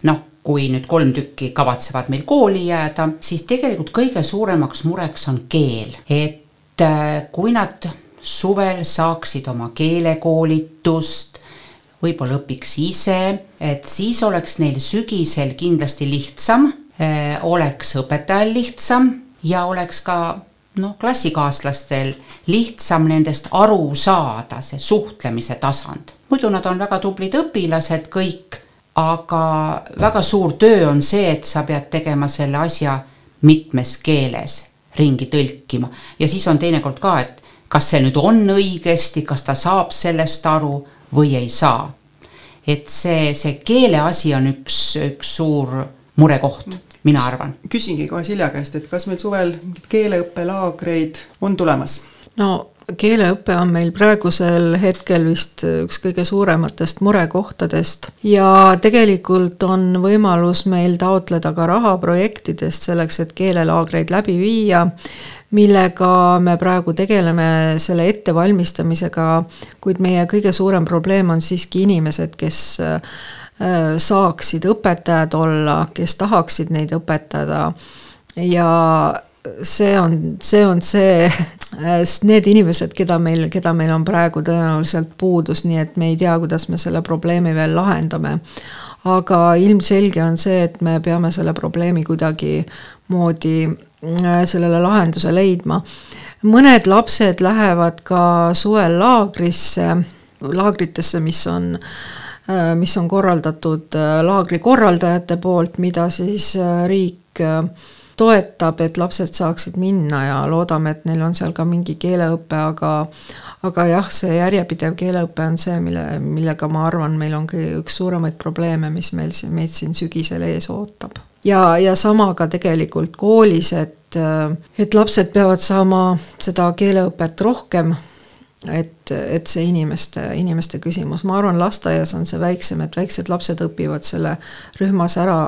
noh, kui nüüd kolm tükki kavatsevad meil kooli jääda, siis tegelikult kõige suuremaks mureks on keel, et äh, kui nad suvel saaksid oma keelekoolitust, võib-olla õpiks ise, et siis oleks neil sügisel kindlasti lihtsam, äh, oleks õpetajal lihtsam ja oleks ka noh, klassikaaslastel lihtsam nendest aru saada, see suhtlemise tasand. muidu nad on väga tublid õpilased kõik, aga väga suur töö on see, et sa pead tegema selle asja mitmes keeles, ringi tõlkima ja siis on teinekord ka, et kas see nüüd on õigesti, kas ta saab sellest aru või ei saa. et see, see keele asi on üks, üks suur murekoht mina arvan. küsingi kohe Silja käest, et kas meil suvel mingeid keeleõppelaagreid on tulemas? no keeleõpe on meil praegusel hetkel vist üks kõige suurematest murekohtadest ja tegelikult on võimalus meil taotleda ka raha projektidest selleks, et keelelaagreid läbi viia, millega me praegu tegeleme selle ettevalmistamisega, kuid meie kõige suurem probleem on siiski inimesed, kes saaksid õpetajad olla, kes tahaksid neid õpetada ja see on, see on see, need inimesed, keda meil, keda meil on praegu tõenäoliselt puudus, nii et me ei tea, kuidas me selle probleemi veel lahendame. aga ilmselge on see, et me peame selle probleemi kuidagimoodi äh, sellele lahenduse leidma. mõned lapsed lähevad ka suvel laagrisse, laagritesse, mis on äh, Äh, mis on korraldatud äh, laagri korraldajate poolt, mida siis äh, riik toetab, et lapsed saaksid minna ja loodame, et neil on seal ka mingi keeleõpe, aga aga jah, see järjepidev keeleõpe on see, mille, millega ma arvan, meil on üks suuremaid probleeme, mis meil siin, meid siin sügisel ees ootab. ja, ja sama ka tegelikult koolis, et, et lapsed peavad saama seda keeleõpet rohkem et, et see inimeste, inimeste küsimus, ma arvan, lasteaias on see väiksem, et väiksed lapsed õpivad selle rühmas ära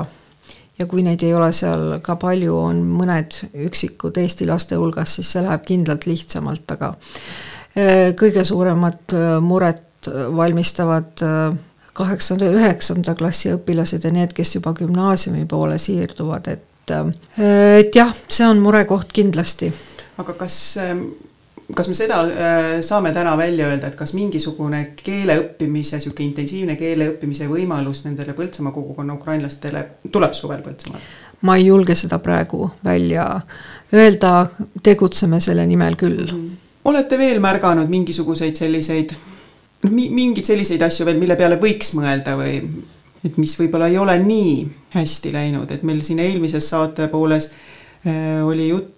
ja kui neid ei ole seal ka palju, on mõned üksikud Eesti laste hulgas, siis see läheb kindlalt lihtsamalt, aga äh, kõige suuremat muret valmistavad kaheksanda, üheksanda klassi õpilased ja need, kes juba gümnaasiumi poole siirduvad, et et jah, see on murekoht kindlasti. aga kas, kas me seda saame täna välja öelda, et kas mingisugune keele õppimise, niisugune intensiivne keele õppimise võimalus nendele Põltsamaa kogukonna ukrainlastele tuleb suvel Põltsamaal? ma ei julge seda praegu välja öelda, tegutseme selle nimel küll. Mm.. olete veel märganud mingisuguseid selliseid noh, mingeid selliseid asju veel, mille peale võiks mõelda või et mis võib-olla ei ole nii hästi läinud, et meil siin eelmises saate pooles äh, oli juttu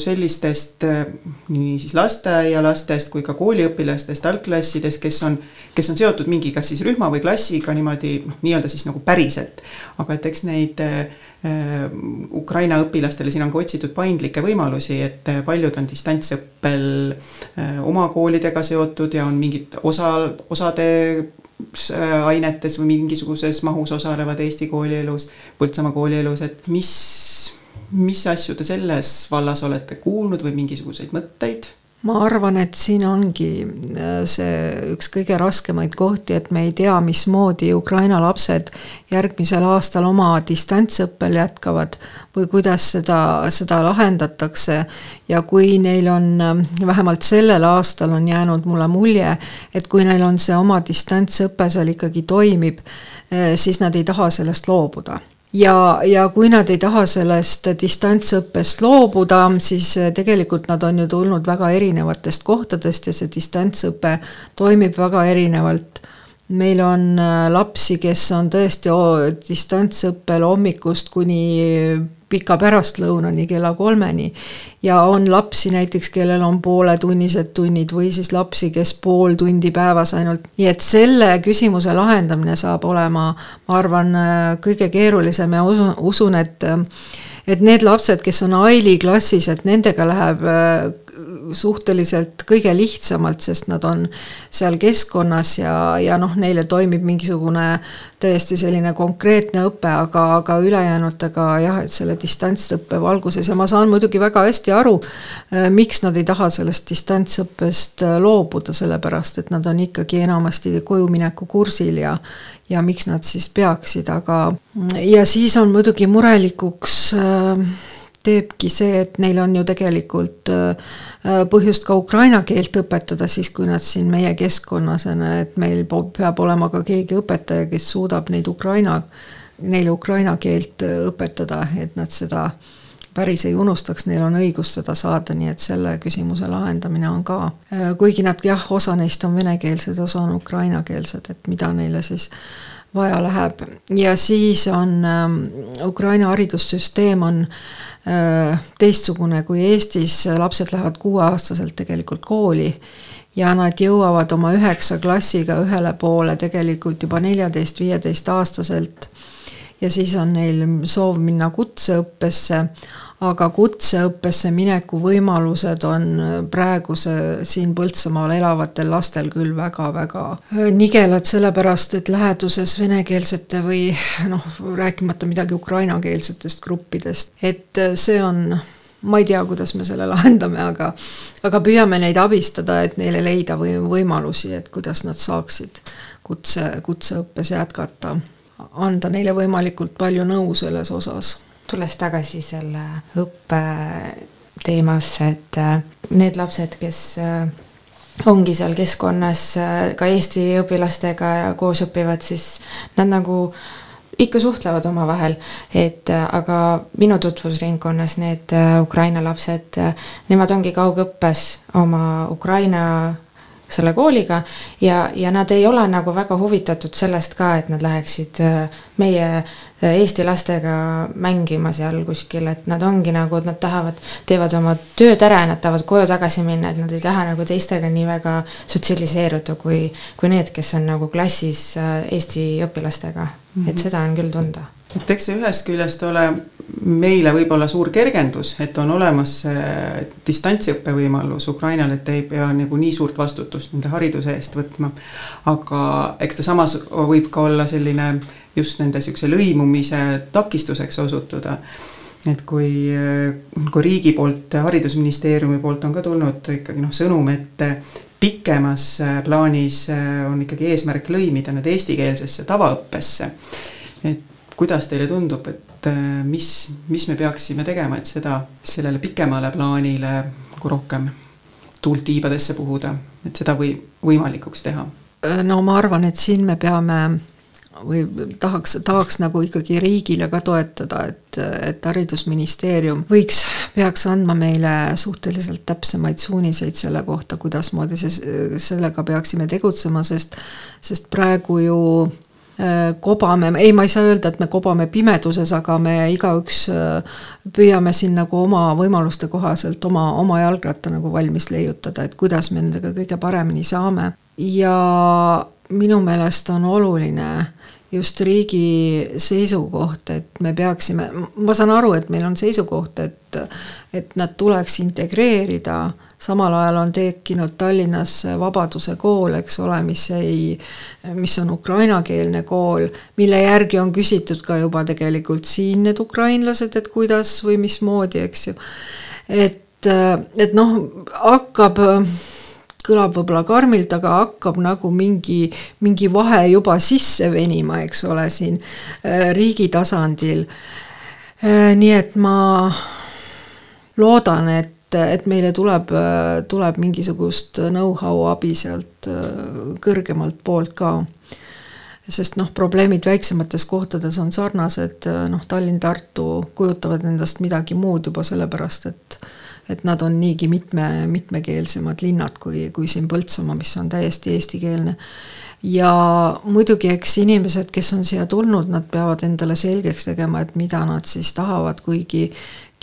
sellistest äh, nii siis lasteaialastest kui ka kooliõpilastest, algklassidest, kes on, kes on seotud mingi kas siis rühma või klassiga niimoodi noh, nii-öelda siis nagu päriselt. aga et eks neid äh, Ukraina õpilastele siin on ka otsitud paindlikke võimalusi, et paljud on distantsõppel oma koolidega seotud ja on mingid osa, osade Äh, ainetes või mingisuguses mahus osalevad Eesti koolielus, Põltsamaa koolielus, et mis, mis asju te selles vallas olete kuulnud või mingisuguseid mõtteid? ma arvan, et siin ongi äh, see üks kõige raskemaid kohti, et me ei tea, mismoodi Ukraina lapsed järgmisel aastal oma distantsõppel jätkavad või kuidas seda, seda lahendatakse. ja kui neil on, äh, vähemalt sellel aastal on jäänud mulle mulje, et kui neil on see oma distantsõpe seal ikkagi toimib, äh, siis nad ei taha sellest loobuda ja, ja kui nad ei taha sellest distantsõppest loobuda, siis eh, tegelikult nad on ju tulnud väga erinevatest kohtadest ja see distantsõpe toimib väga erinevalt meil on äh, lapsi, kes on tõesti distantsõppel hommikust kuni pika pärastlõunani kella kolmeni. Ja on lapsi näiteks, kellel on pooletunnised tunnid või siis lapsi, kes pool tundi päevas ainult, nii et selle küsimuse lahendamine saab olema, ma arvan, äh, kõige keerulisem ja usun, usun, et et need lapsed, kes on Aili klassis, et nendega läheb äh, suhteliselt kõige lihtsamalt, sest nad on seal keskkonnas ja, ja noh, neile toimib mingisugune täiesti selline konkreetne õpe, aga, aga ülejäänutega jah, et selle distantsõppe valguses ja ma saan muidugi väga hästi aru, äh, miks nad ei taha sellest distantsõppest äh, loobuda, sellepärast et nad on ikkagi enamasti kojumineku kursil ja ja miks nad siis peaksid, aga ja siis on muidugi murelikuks äh, teebki see, et neil on ju tegelikult äh, põhjust ka ukraina keelt õpetada siis, kui nad siin meie keskkonnas on, et meil peab olema ka keegi õpetaja, kes suudab neid Ukraina, neile ukraina keelt äh, õpetada, et nad seda päris ei unustaks, neil on õigus seda saada, nii et selle küsimuse lahendamine on ka, kuigi nad jah, osa neist on venekeelsed, osa on ukrainakeelsed, et mida neile siis vaja läheb. Ja siis on äh, Ukraina haridussüsteem on äh, teistsugune kui Eestis, lapsed lähevad kuueaastaselt tegelikult kooli ja nad jõuavad oma üheksa klassiga ühele poole tegelikult juba neljateist-viieteist aastaselt. Ja siis on neil soov minna kutseõppesse, aga kutseõppesse mineku võimalused on praeguse siin Põltsamaal elavatel lastel küll väga-väga nigelad, sellepärast et läheduses venekeelsete või noh, rääkimata midagi ukrainakeelsetest gruppidest, et see on ma ei tea, kuidas me selle lahendame, aga aga püüame neid abistada, et neile leida või võimalusi, et kuidas nad saaksid kutse, kutseõppes jätkata anda neile võimalikult palju nõu selles osas. Tulles tagasi selle õppe teemasse, et äh, need lapsed, kes äh, ongi seal keskkonnas äh, ka Eesti õpilastega koos õpivad, siis nad nagu ikka suhtlevad omavahel, et aga minu tutvusringkonnas need Ukraina lapsed, nemad ongi kaugõppes oma Ukraina selle kooliga ja, ja nad ei ole nagu väga huvitatud sellest ka, et nad läheksid äh, meie äh, Eesti lastega mängima seal kuskil, et nad ongi nagu, et nad tahavad, teevad oma tööd ära ja nad tahavad koju tagasi minna, et nad ei taha nagu teistega nii väga sotsialiseeruda kui, kui need, kes on nagu klassis äh, Eesti õpilastega mm. -hmm. et seda on küll tunda et eks see ühest küljest ole meile võib-olla suur kergendus, et on olemas distantsõppe võimalus Ukrainal, et ei pea nagu nii suurt vastutust nende hariduse eest võtma. aga eks ta samas võib ka olla selline just nende niisuguse lõimumise takistuseks osutuda. et kui, kui riigi poolt, Haridusministeeriumi poolt on ka tulnud ikkagi noh, sõnum, et pikemas plaanis on ikkagi eesmärk lõimida need eestikeelsesse tavaõppesse. et kuidas teile tundub, et mis, mis me peaksime tegema, et seda, sellele pikemale plaanile nagu rohkem tuult tiibadesse puhuda, et seda või võimalikuks teha? no ma arvan, et siin me peame või tahaks, tahaks nagu ikkagi riigile ka toetada, et, et Haridusministeerium võiks, peaks andma meile suhteliselt täpsemaid suuniseid selle kohta, kuidasmoodi see, sellega peaksime tegutsema, sest, sest praegu ju äh, kobame, ei, ma ei saa öelda, et me kobame pimeduses, aga me igaüks äh, püüame siin nagu oma võimaluste kohaselt oma, oma jalgratta nagu valmis leiutada, et kuidas me nendega kõige paremini saame. ja minu meelest on oluline just riigi seisukoht, et me peaksime, ma saan aru, et meil on seisukoht, et, et nad tuleks integreerida, samal ajal on tekkinud Tallinnas Vabaduse kool, eks ole, mis ei, mis on ukrainakeelne kool, mille järgi on küsitud ka juba tegelikult siin need ukrainlased, et kuidas või mismoodi, eks ju. et, et noh, hakkab kõlab võib-olla karmilt, aga hakkab nagu mingi, mingi vahe juba sisse venima, eks ole, siin äh, riigi tasandil. Äh, nii et ma loodan, et, et meile tuleb, äh, tuleb mingisugust know-how abi sealt kõrgemalt poolt ka sest noh, probleemid väiksemates kohtades on sarnased, noh, Tallinn, Tartu kujutavad endast midagi muud juba sellepärast, et et nad on niigi mitme, mitmekeelsemad linnad kui, kui siin Põltsamaa, mis on täiesti eestikeelne. ja muidugi, eks inimesed, kes on siia tulnud, nad peavad endale selgeks tegema, et mida nad siis tahavad, kuigi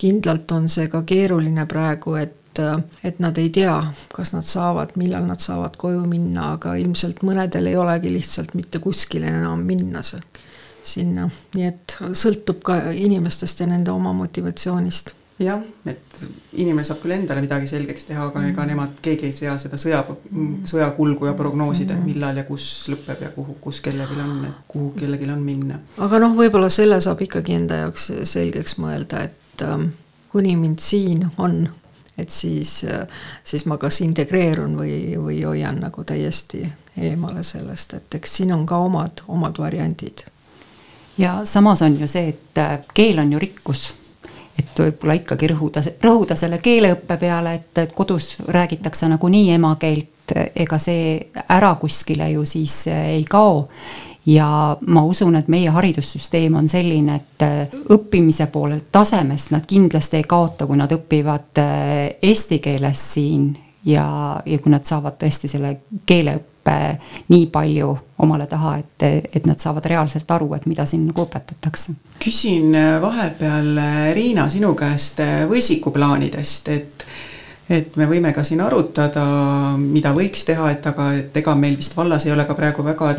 kindlalt on see ka keeruline praegu, et et nad ei tea, kas nad saavad, millal nad saavad koju minna, aga ilmselt mõnedel ei olegi lihtsalt mitte kuskile enam minna sinna, nii et sõltub ka inimestest ja nende oma motivatsioonist jah, et inimene saab küll endale midagi selgeks teha, aga ega mm. nemad, keegi ei sea seda sõja, sõjakulgu ja prognoosida, et mm. millal ja kus lõpeb ja kuhu, kus kellelgi on, kuhu kellelgi on minna. aga noh, võib-olla selle saab ikkagi enda jaoks selgeks mõelda, et ähm, kuni mind siin on, et siis, äh, siis ma kas integreerun või, või hoian nagu täiesti eemale sellest, et eks siin on ka omad, omad variandid. ja samas on ju see, et äh, keel on ju rikkus et võib-olla ikkagi rõhuda, rõhuda selle keeleõppe peale, et, et kodus räägitakse nagunii emakeelt, ega see ära kuskile ju siis ei kao. Ja ma usun, et meie haridussüsteem on selline, et õppimise poolelt tasemest nad kindlasti ei kaota, kui nad õpivad eesti keeles siin ja, ja kui nad saavad tõesti selle keeleõppe õppe nii palju omale taha, et, et nad saavad reaalselt aru, et mida siin nagu õpetatakse. küsin vahepeal, Riina, sinu käest võisikuplaanidest, et et me võime ka siin arutada, mida võiks teha, et aga, et ega meil vist vallas ei ole ka praegu väga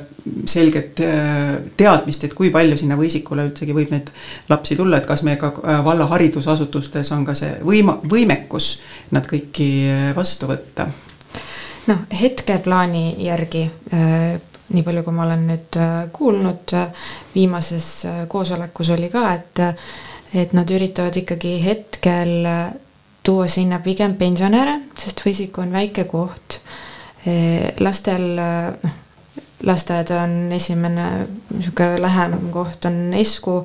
selget äh, teadmist, et kui palju sinna võisikule üldsegi võib neid lapsi tulla, et kas me ka äh, valla haridusasutustes on ka see võima-, võimekus nad kõiki vastu võtta. Noh, hetkeplaani järgi äh, nii palju, kui ma olen nüüd äh, kuulnud, äh, viimases koosolekus oli ka, et, et nad üritavad ikkagi hetkel tuua sinna pigem pensionäre, sest Võisiku on väike koht. lastel, noh, lasteaed on esimene niisugune lähem koht on Esku.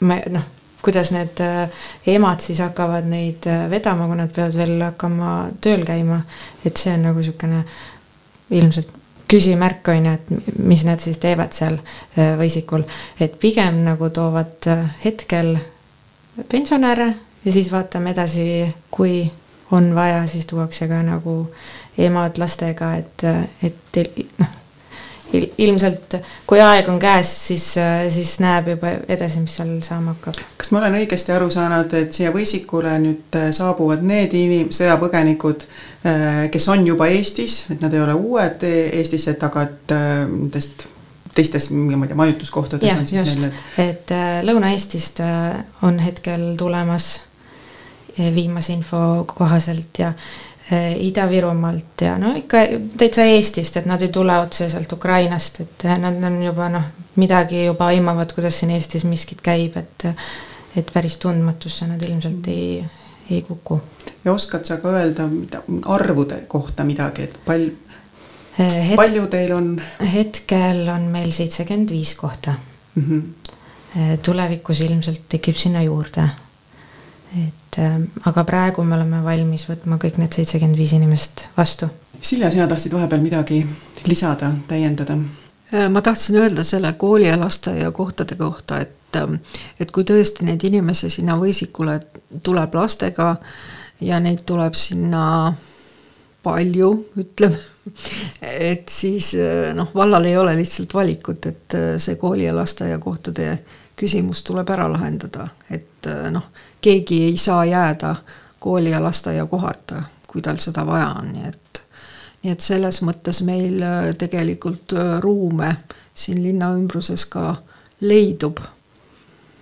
ma noh kuidas need äh, emad siis hakkavad neid vedama, kui nad peavad veel hakkama tööl käima. et see on nagu niisugune ilmselt küsimärk on ju, et mis nad siis teevad seal Võisikul, et pigem nagu toovad hetkel pensionäre ja siis vaatame edasi, kui on vaja, siis tuuakse ka nagu emad lastega, et, et noh ilmselt kui aeg on käes, siis, siis näeb juba edasi, mis seal saama hakkab. kas ma olen õigesti aru saanud, et siia Võisikule nüüd äh, saabuvad need inim-, sõjapõgenikud, äh, kes on juba Eestis, et nad ei ole uued Eestisse, et aga et äh, nendest teistes, ma ei tea, majutuskohtades ja, on siis just, need, et Lõuna-Eestist on hetkel tulemas viimase info kohaselt ja eh, Ida-Virumaalt ja no ikka täitsa Eestist, et nad ei tule otseselt Ukrainast, et eh, nad on juba noh, midagi juba aimavad, kuidas siin Eestis miskit käib, et et päris tundmatusse nad ilmselt ei, ei kuku. ja oskad sa ka öelda mida, arvude kohta midagi, et pal-, Eh, Het, palju teil on hetkel on meil seitsekümmend viis kohta mm? -hmm. tulevikus ilmselt tekib sinna juurde. et äh, aga praegu me oleme valmis võtma kõik need seitsekümmend viis inimest vastu. Silja, sina tahtsid vahepeal midagi lisada, täiendada? Äh, ma tahtsin öelda selle kooli ja lasteaia kohtade kohta, et, ähm, et kui tõesti neid inimesi sinna Võisikule tuleb lastega ja neid tuleb sinna palju, ütleme, et siis noh, vallal ei ole lihtsalt valikut, et see kooli ja lasteaiakohtade küsimus tuleb ära lahendada, et noh, keegi ei saa jääda kooli ja lasteaia kohata, kui tal seda vaja on, nii et nii et selles mõttes meil tegelikult ruume siin linna ümbruses ka leidub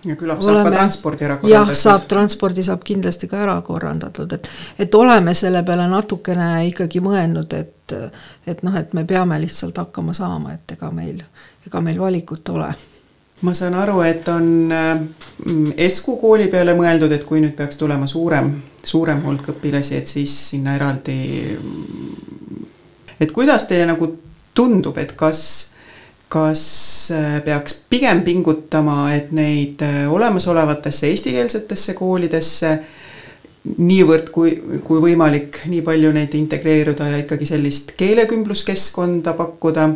ja küllap saab ka transpordi ära korraldatud. jah, saab, transpordi saab kindlasti ka ära korraldatud, et, et oleme selle peale natukene ikkagi mõelnud, et, et noh, et me peame lihtsalt hakkama saama, et ega meil, ega meil valikut ole. Ma saan aru, et on mm, Esku kooli peale mõeldud, et kui nüüd peaks tulema suurem, suurem hulk õpilasi, et siis sinna eraldi. et kuidas teile nagu tundub, et kas kas äh, peaks pigem pingutama, et neid äh, olemasolevatesse eestikeelsetesse koolidesse niivõrd kui, kui võimalik, nii palju neid integreeruda ja ikkagi sellist keelekümbluskeskkonda pakkuda.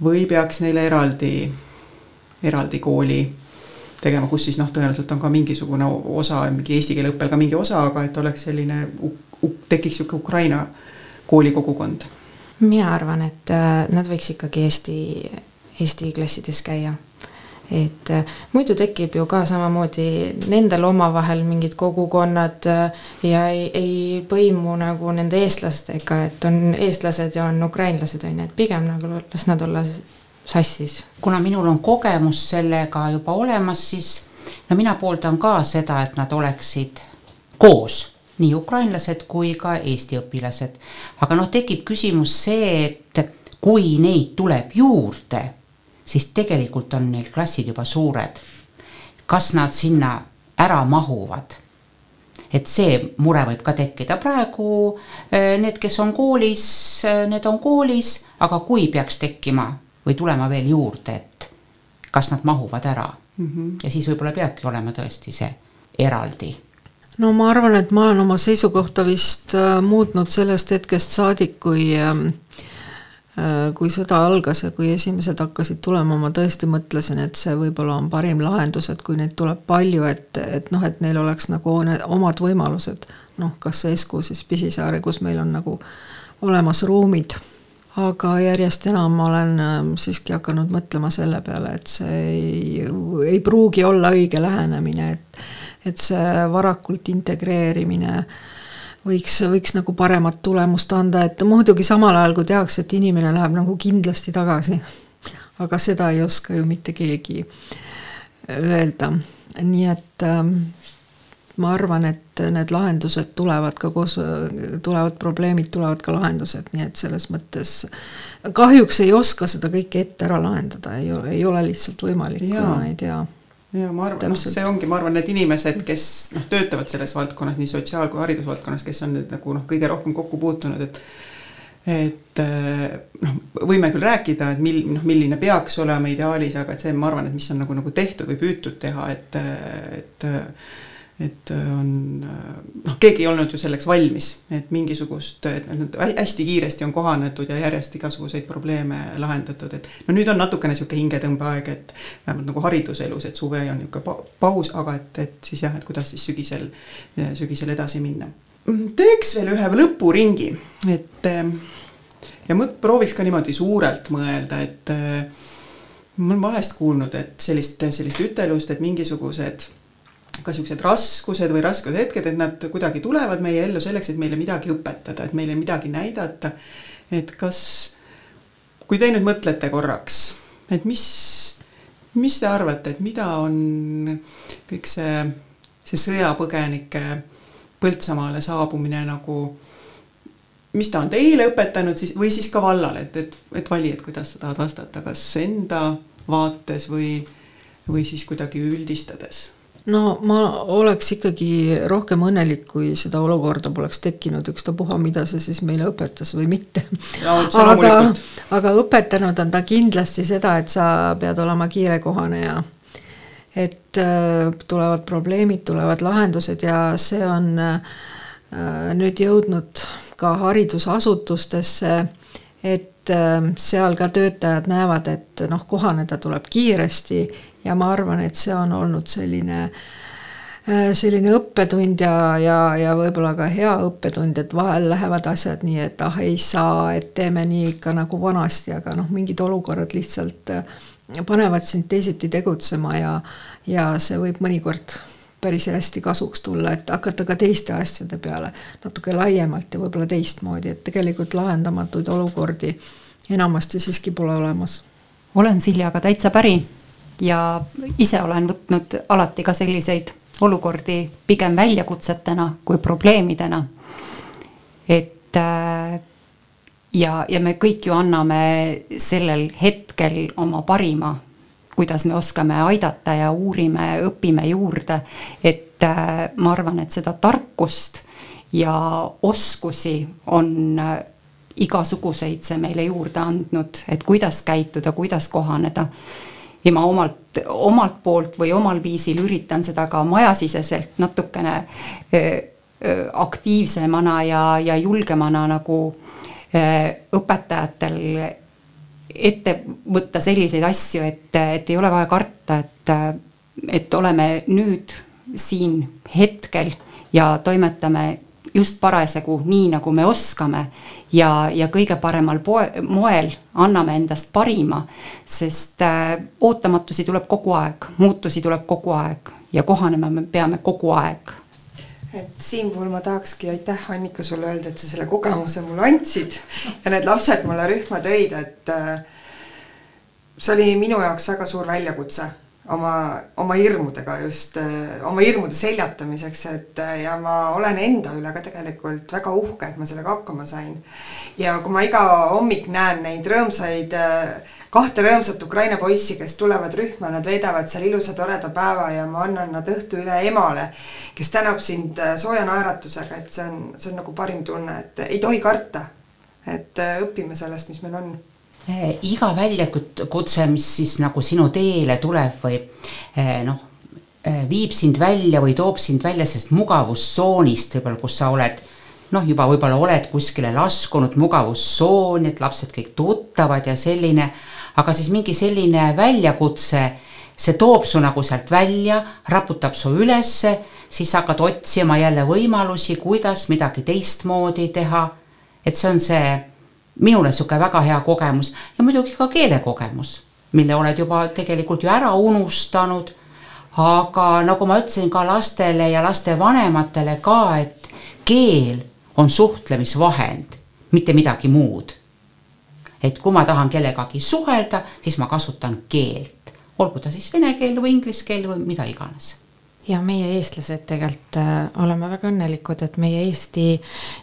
või peaks neile eraldi, eraldi kooli tegema, kus siis noh, tõenäoliselt on ka mingisugune osa, mingi eesti keele õppel ka mingi osa, aga et oleks selline, tekiks sihuke Ukraina koolikogukond mina arvan, et äh, nad võiks ikkagi Eesti, Eesti klassides käia. et äh, muidu tekib ju ka samamoodi nendel omavahel mingid kogukonnad äh, ja ei, ei põimu nagu nende eestlastega, et on eestlased ja on ukrainlased on ju, et pigem nagu las nad olla sassis. kuna minul on kogemus sellega juba olemas, siis no mina pooldan ka seda, et nad oleksid koos nii ukrainlased kui ka eesti õpilased. aga noh, tekib küsimus see, et kui neid tuleb juurde, siis tegelikult on neil klassid juba suured. kas nad sinna ära mahuvad? et see mure võib ka tekkida, praegu eh, need, kes on koolis, eh, need on koolis, aga kui peaks tekkima või tulema veel juurde, et kas nad mahuvad ära mm. -hmm. ja siis võib-olla peabki olema tõesti see eraldi no ma arvan, et ma olen oma seisukohta vist äh, muutnud sellest hetkest saadik, kui ähm, äh, kui sõda algas ja kui esimesed hakkasid tulema, ma tõesti mõtlesin, et see võib-olla on parim lahendus, et kui neid tuleb palju, et, et noh, et neil oleks nagu omad võimalused, noh, kas Esku siis Pisisaare, kus meil on nagu olemas ruumid, aga järjest enam ma olen ähm, siiski hakanud mõtlema selle peale, et see ei, ei pruugi olla õige lähenemine, et et see varakult integreerimine võiks, võiks nagu paremat tulemust anda, et muidugi samal ajal, kui tehakse, et inimene läheb nagu kindlasti tagasi. aga seda ei oska ju mitte keegi öelda, nii et ähm, ma arvan, et need lahendused tulevad ka koos, tulevad probleemid, tulevad ka lahendused, nii et selles mõttes kahjuks ei oska seda kõike ette ära lahendada, ei ole, ei ole lihtsalt võimalik, kuna ei tea. Ja ma arvan, noh, see ongi, ma arvan, need inimesed, kes noh, töötavad selles valdkonnas, nii sotsiaal- kui haridusvaldkonnas, kes on nüüd nagu noh, kõige rohkem kokku puutunud, et et noh, võime küll rääkida, et mil-, noh, milline peaks olema ideaalis, aga et see, ma arvan, et mis on nagu, nagu tehtud või püütud teha, et, et et äh, on äh, noh, keegi ei olnud ju selleks valmis, et mingisugust, et nüüd hästi kiiresti on kohanetud ja järjest igasuguseid probleeme lahendatud, et no nüüd on natukene sihuke hingetõmbeaeg, et vähemalt nagu hariduselus, et suve on niisugune paus, aga et, et siis jah, et kuidas siis sügisel, sügisel edasi minna. teeks veel ühe lõpuringi, et ja mõt-, prooviks ka niimoodi suurelt mõelda, et ma olen vahest kuulnud, et sellist, sellist ütelust, et mingisugused ka siuksed raskused või rasked hetked, et nad kuidagi tulevad meie ellu selleks, et meile midagi õpetada, et meile midagi näidata. et kas, kui te nüüd mõtlete korraks, et mis, mis te arvate, et mida on kõik see, see sõjapõgenike Põltsamaale saabumine nagu, mis ta on teile õpetanud siis või siis ka vallale, et, et, et vali, et kuidas sa tahad vastata, kas enda vaates või, või siis kuidagi üldistades no ma oleks ikkagi rohkem õnnelik, kui seda olukorda poleks tekkinud, ükstapuha, mida see siis meile õpetas või mitte. aga, aga õpetanud on ta kindlasti seda, et sa pead olema kiirekohane ja et äh, tulevad probleemid, tulevad lahendused ja see on äh, nüüd jõudnud ka haridusasutustesse, et äh, seal ka töötajad näevad, et noh, kohaneda tuleb kiiresti ja ma arvan, et see on olnud selline äh, selline õppetund ja, ja, ja võib-olla ka hea õppetund, et vahel lähevad asjad nii, et ah, ei saa, et teeme nii ikka nagu vanasti, aga noh, mingid olukorrad lihtsalt äh, panevad sind teisiti tegutsema ja, ja see võib mõnikord päris hästi kasuks tulla, et hakata ka teiste asjade peale natuke laiemalt ja võib-olla teistmoodi, et tegelikult lahendamatuid olukordi enamasti siiski pole olemas. olen Siljaga täitsa päri ja ise olen võtnud alati ka selliseid olukordi pigem väljakutsetena kui probleemidena. et äh, ja, ja me kõik ju anname sellel hetkel oma parima, kuidas me oskame aidata ja uurime, õpime juurde. et äh, ma arvan, et seda tarkust ja oskusi on äh, igasuguseid see meile juurde andnud, et kuidas käituda, kuidas kohaneda ja ma omalt, omalt poolt või omal viisil üritan seda ka majasiseselt natukene aktiivsemana ja, ja julgemana nagu õpetajatel ette võtta selliseid asju, et, et ei ole vaja karta, et, et oleme nüüd siin hetkel ja toimetame just parasjagu nii, nagu me oskame ja, ja kõige paremal poe, moel anname endast parima, sest äh, ootamatusi tuleb kogu aeg, muutusi tuleb kogu aeg ja kohanema me peame kogu aeg et siinpool ma tahakski aitäh, Annika, sulle öelda, et sa selle kogemuse mulle andsid ja need lapsed mulle rühma tõid, et äh, see oli minu jaoks väga suur väljakutse oma, oma hirmudega just, äh, oma hirmude seljatamiseks, et äh, ja ma olen enda üle ka tegelikult väga uhke, et ma sellega hakkama sain. ja kui ma iga hommik näen neid rõõmsaid, äh, kahte rõõmsat Ukraina poissi, kes tulevad rühma, nad veedavad seal ilusa toreda päeva ja ma annan nad õhtu üle emale, kes tänab sind sooja naeratusega, et see on, see on nagu parim tunne, et ei tohi karta. et õpime sellest, mis meil on Eh, iga väljakutse, mis siis nagu sinu teele tuleb või noh, viib sind välja või toob sind välja sellest mugavustsoonist võib-olla, kus sa oled noh, juba võib-olla oled kuskile laskunud, mugavustsoon, et lapsed kõik tuttavad ja selline, aga siis mingi selline väljakutse, see toob su nagu sealt välja, raputab su ülesse, siis hakkad otsima jälle võimalusi, kuidas midagi teistmoodi teha. et see on see minule niisugune väga hea kogemus ja muidugi ka keelekogemus, mille oled juba tegelikult ju ära unustanud. aga nagu ma ütlesin ka lastele ja lastevanematele ka, et keel on suhtlemisvahend, mitte midagi muud. Et kui ma tahan kellegagi suhelda, siis ma kasutan keelt, olgu ta siis vene keel või inglise keel või mida iganes ja meie, eestlased, tegelikult äh, oleme väga õnnelikud, et meie Eesti,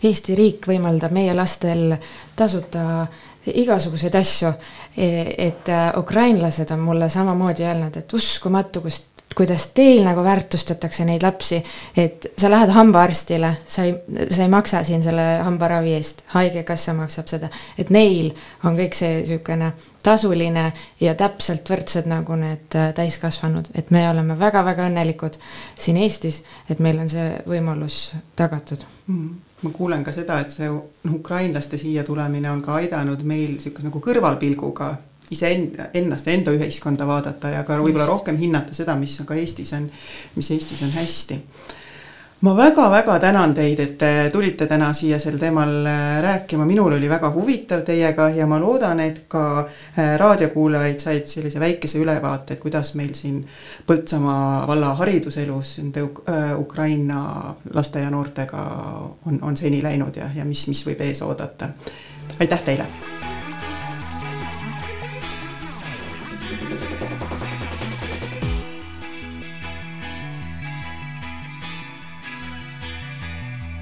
Eesti riik võimaldab meie lastel tasuta igasuguseid asju. E, et äh, ukrainlased on mulle samamoodi öelnud, et uskumatu, kust kuidas teil nagu väärtustatakse neid lapsi, et sa lähed hambaarstile, sa ei, sa ei maksa siin selle hambaravi eest, haigekassa maksab seda, et neil on kõik see niisugune tasuline ja täpselt võrdsed nagu need äh, täiskasvanud, et me oleme väga-väga õnnelikud siin Eestis, et meil on see võimalus tagatud. Mm. Ma kuulen ka seda, et see noh, ukrainlaste siia tulemine on ka aidanud meil niisuguse nagu kõrvalpilguga iseenda, ennast ja enda ühiskonda vaadata ja ka võib-olla rohkem hinnata seda, mis ka Eestis on, mis Eestis on hästi. ma väga-väga tänan teid, et te tulite täna siia sel teemal äh, rääkima, minul oli väga huvitav teiega ja ma loodan, et ka äh, raadiokuulajaid said sellise väikese ülevaate, et kuidas meil siin Põltsamaa valla hariduselus nende äh, Ukraina laste ja noortega on, on seni läinud ja, ja mis, mis võib ees oodata. aitäh teile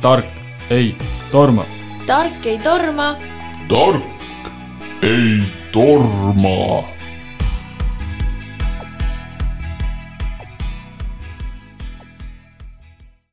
tark ei torma. tark ei torma. tark ei torma